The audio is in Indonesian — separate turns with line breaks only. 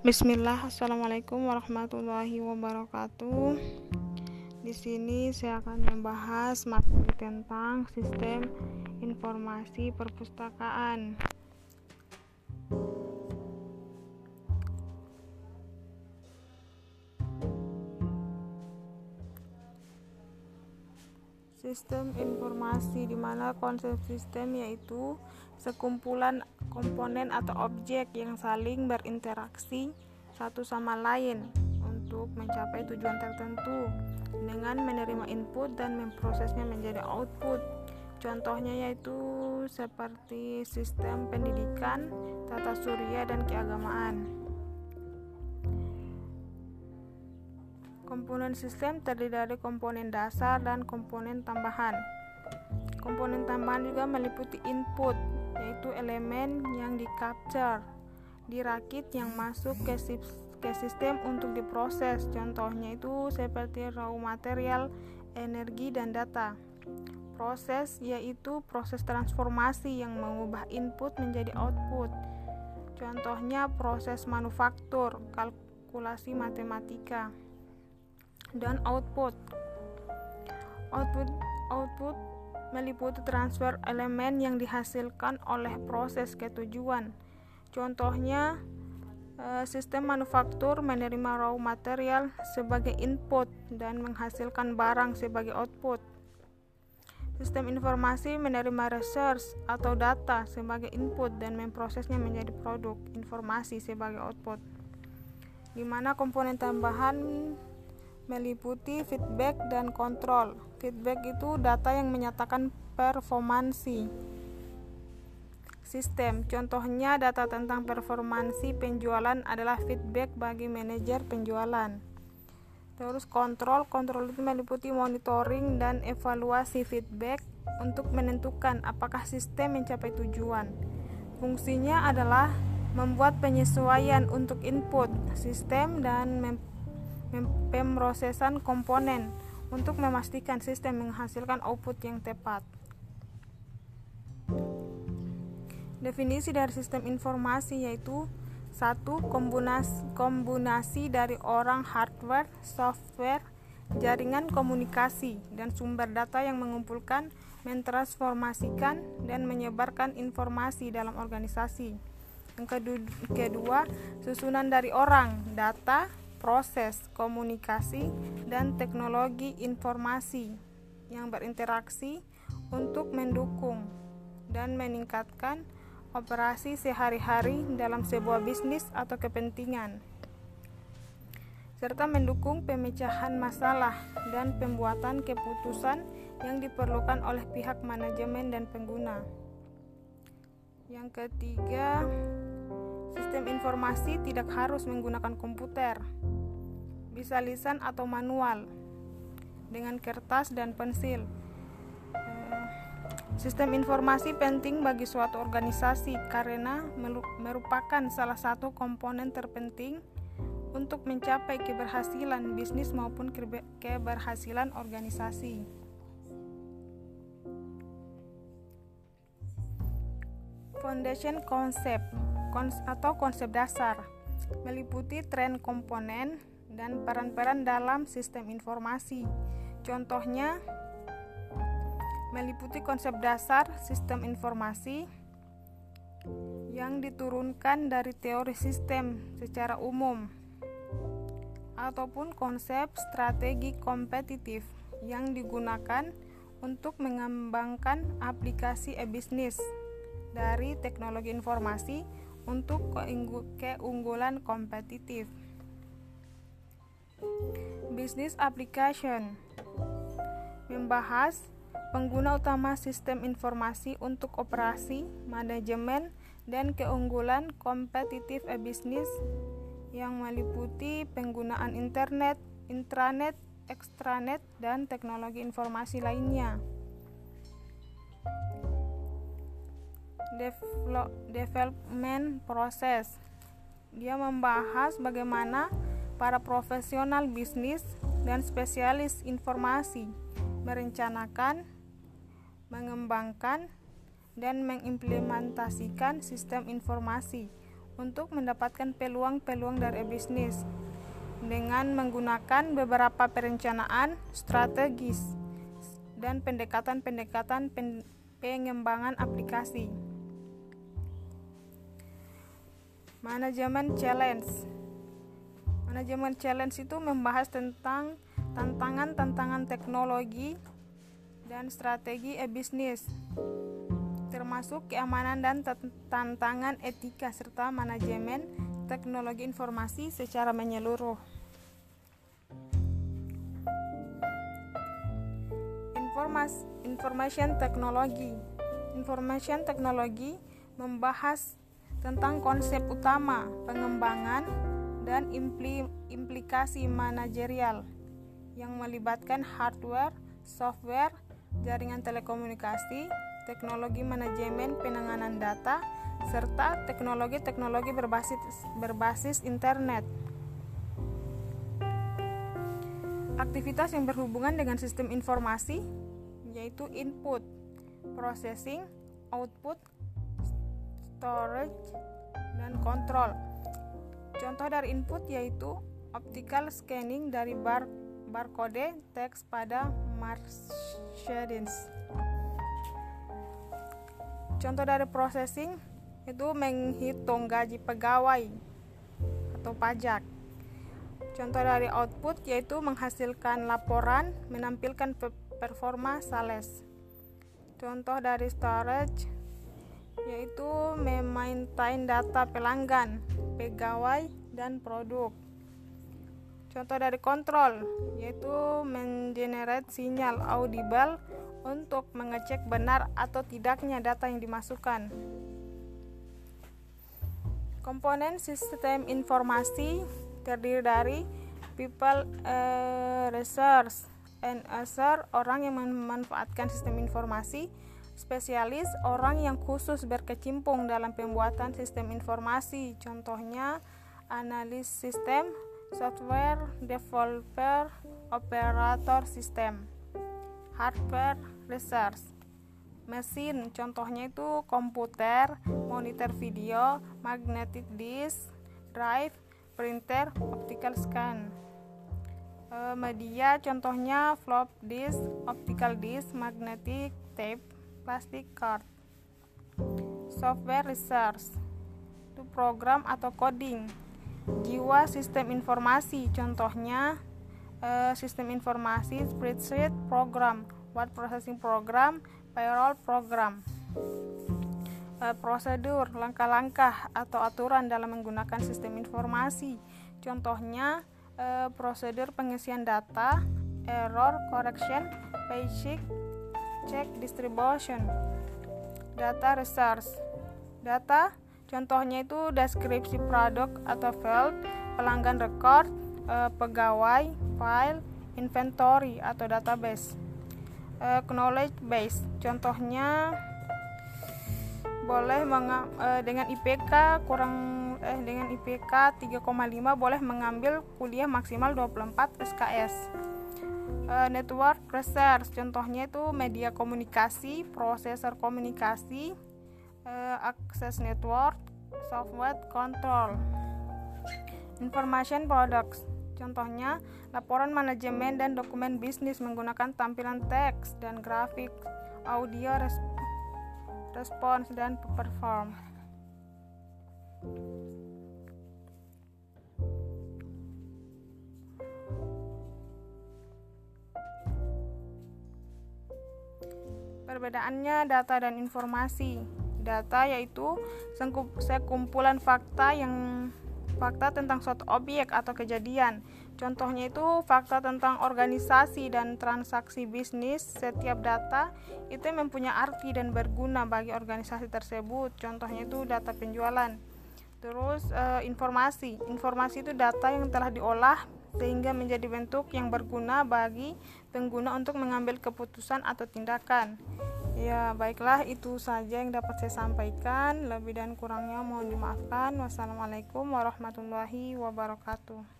Bismillah, Assalamualaikum warahmatullahi wabarakatuh. Di sini saya akan membahas materi tentang sistem informasi perpustakaan. Sistem informasi di mana konsep sistem yaitu sekumpulan komponen atau objek yang saling berinteraksi satu sama lain untuk mencapai tujuan tertentu dengan menerima input dan memprosesnya menjadi output. Contohnya yaitu seperti sistem pendidikan, tata surya, dan keagamaan. Komponen sistem terdiri dari komponen dasar dan komponen tambahan. Komponen tambahan juga meliputi input, yaitu elemen yang di capture, dirakit yang masuk ke, ke sistem untuk diproses. Contohnya itu seperti raw material, energi, dan data. Proses yaitu proses transformasi yang mengubah input menjadi output. Contohnya proses manufaktur, kalkulasi matematika dan output. Output output meliputi transfer elemen yang dihasilkan oleh proses ketujuan. Contohnya eh, sistem manufaktur menerima raw material sebagai input dan menghasilkan barang sebagai output. Sistem informasi menerima research atau data sebagai input dan memprosesnya menjadi produk informasi sebagai output. Di mana komponen tambahan meliputi feedback dan kontrol. Feedback itu data yang menyatakan performansi sistem. Contohnya data tentang performansi penjualan adalah feedback bagi manajer penjualan. Terus kontrol, kontrol itu meliputi monitoring dan evaluasi feedback untuk menentukan apakah sistem mencapai tujuan. Fungsinya adalah membuat penyesuaian untuk input sistem dan pemrosesan komponen untuk memastikan sistem menghasilkan output yang tepat. Definisi dari sistem informasi yaitu satu kombinasi, kombinasi dari orang hardware, software, jaringan komunikasi, dan sumber data yang mengumpulkan, mentransformasikan, dan menyebarkan informasi dalam organisasi. Yang kedua, susunan dari orang, data, proses komunikasi dan teknologi informasi yang berinteraksi untuk mendukung dan meningkatkan operasi sehari-hari dalam sebuah bisnis atau kepentingan serta mendukung pemecahan masalah dan pembuatan keputusan yang diperlukan oleh pihak manajemen dan pengguna. Yang ketiga, sistem informasi tidak harus menggunakan komputer bisa lisan atau manual dengan kertas dan pensil. Eh, sistem informasi penting bagi suatu organisasi karena merupakan salah satu komponen terpenting untuk mencapai keberhasilan bisnis maupun keberhasilan organisasi. Foundation concept atau konsep dasar meliputi tren komponen dan peran-peran dalam sistem informasi. Contohnya meliputi konsep dasar sistem informasi yang diturunkan dari teori sistem secara umum ataupun konsep strategi kompetitif yang digunakan untuk mengembangkan aplikasi e-bisnis dari teknologi informasi untuk keunggulan kompetitif. Business Application membahas pengguna utama sistem informasi untuk operasi, manajemen, dan keunggulan kompetitif e-bisnis yang meliputi penggunaan internet, intranet, extranet, dan teknologi informasi lainnya. Development proses. Dia membahas bagaimana para profesional bisnis dan spesialis informasi merencanakan, mengembangkan, dan mengimplementasikan sistem informasi untuk mendapatkan peluang-peluang dari bisnis dengan menggunakan beberapa perencanaan strategis dan pendekatan-pendekatan pengembangan aplikasi. Manajemen challenge. Manajemen challenge itu membahas tentang tantangan-tantangan teknologi dan strategi e-bisnis termasuk keamanan dan tantangan etika serta manajemen teknologi informasi secara menyeluruh. Informas information technology. Information technology membahas tentang konsep utama pengembangan dan impli implikasi manajerial yang melibatkan hardware, software, jaringan telekomunikasi, teknologi manajemen penanganan data, serta teknologi-teknologi berbasis, berbasis internet. Aktivitas yang berhubungan dengan sistem informasi yaitu input, processing, output, storage, dan kontrol. Contoh dari input yaitu optical scanning dari bar barcode teks pada Mercedes. Contoh dari processing itu menghitung gaji pegawai atau pajak. Contoh dari output yaitu menghasilkan laporan menampilkan performa sales. Contoh dari storage yaitu memaintain data pelanggan, pegawai, dan produk. Contoh dari kontrol yaitu mengenerate sinyal audible untuk mengecek benar atau tidaknya data yang dimasukkan. Komponen sistem informasi terdiri dari people uh, resource and user orang yang memanfaatkan sistem informasi, spesialis orang yang khusus berkecimpung dalam pembuatan sistem informasi, contohnya analis sistem, software developer, operator sistem hardware research mesin contohnya itu komputer monitor video magnetic disk drive printer optical scan. E, media contohnya flop disk optical disk magnetic tape plastic card. Software research. Itu program atau coding. Jiwa sistem informasi. Contohnya uh, sistem informasi, spreadsheet program, word processing program, payroll program. Uh, prosedur, langkah-langkah atau aturan dalam menggunakan sistem informasi. Contohnya uh, prosedur pengisian data, error correction, basic check distribution, data research. Data contohnya itu deskripsi produk atau field, pelanggan record, uh, pegawai, file, inventory atau database. Uh, knowledge base, contohnya boleh uh, dengan IPK kurang eh dengan IPK 3,5 boleh mengambil kuliah maksimal 24 SKS. Uh, network research contohnya itu media komunikasi, prosesor komunikasi, uh, akses network, software control. Information products Contohnya, laporan manajemen dan dokumen bisnis menggunakan tampilan teks dan grafik, audio, res respons, dan perform. Perbedaannya data dan informasi. Data yaitu sekumpulan fakta yang fakta tentang suatu objek atau kejadian. Contohnya itu fakta tentang organisasi dan transaksi bisnis. Setiap data itu mempunyai arti dan berguna bagi organisasi tersebut. Contohnya itu data penjualan. Terus e, informasi. Informasi itu data yang telah diolah sehingga menjadi bentuk yang berguna bagi pengguna untuk mengambil keputusan atau tindakan. Ya, baiklah itu saja yang dapat saya sampaikan. Lebih dan kurangnya mohon dimaafkan. Wassalamualaikum warahmatullahi wabarakatuh.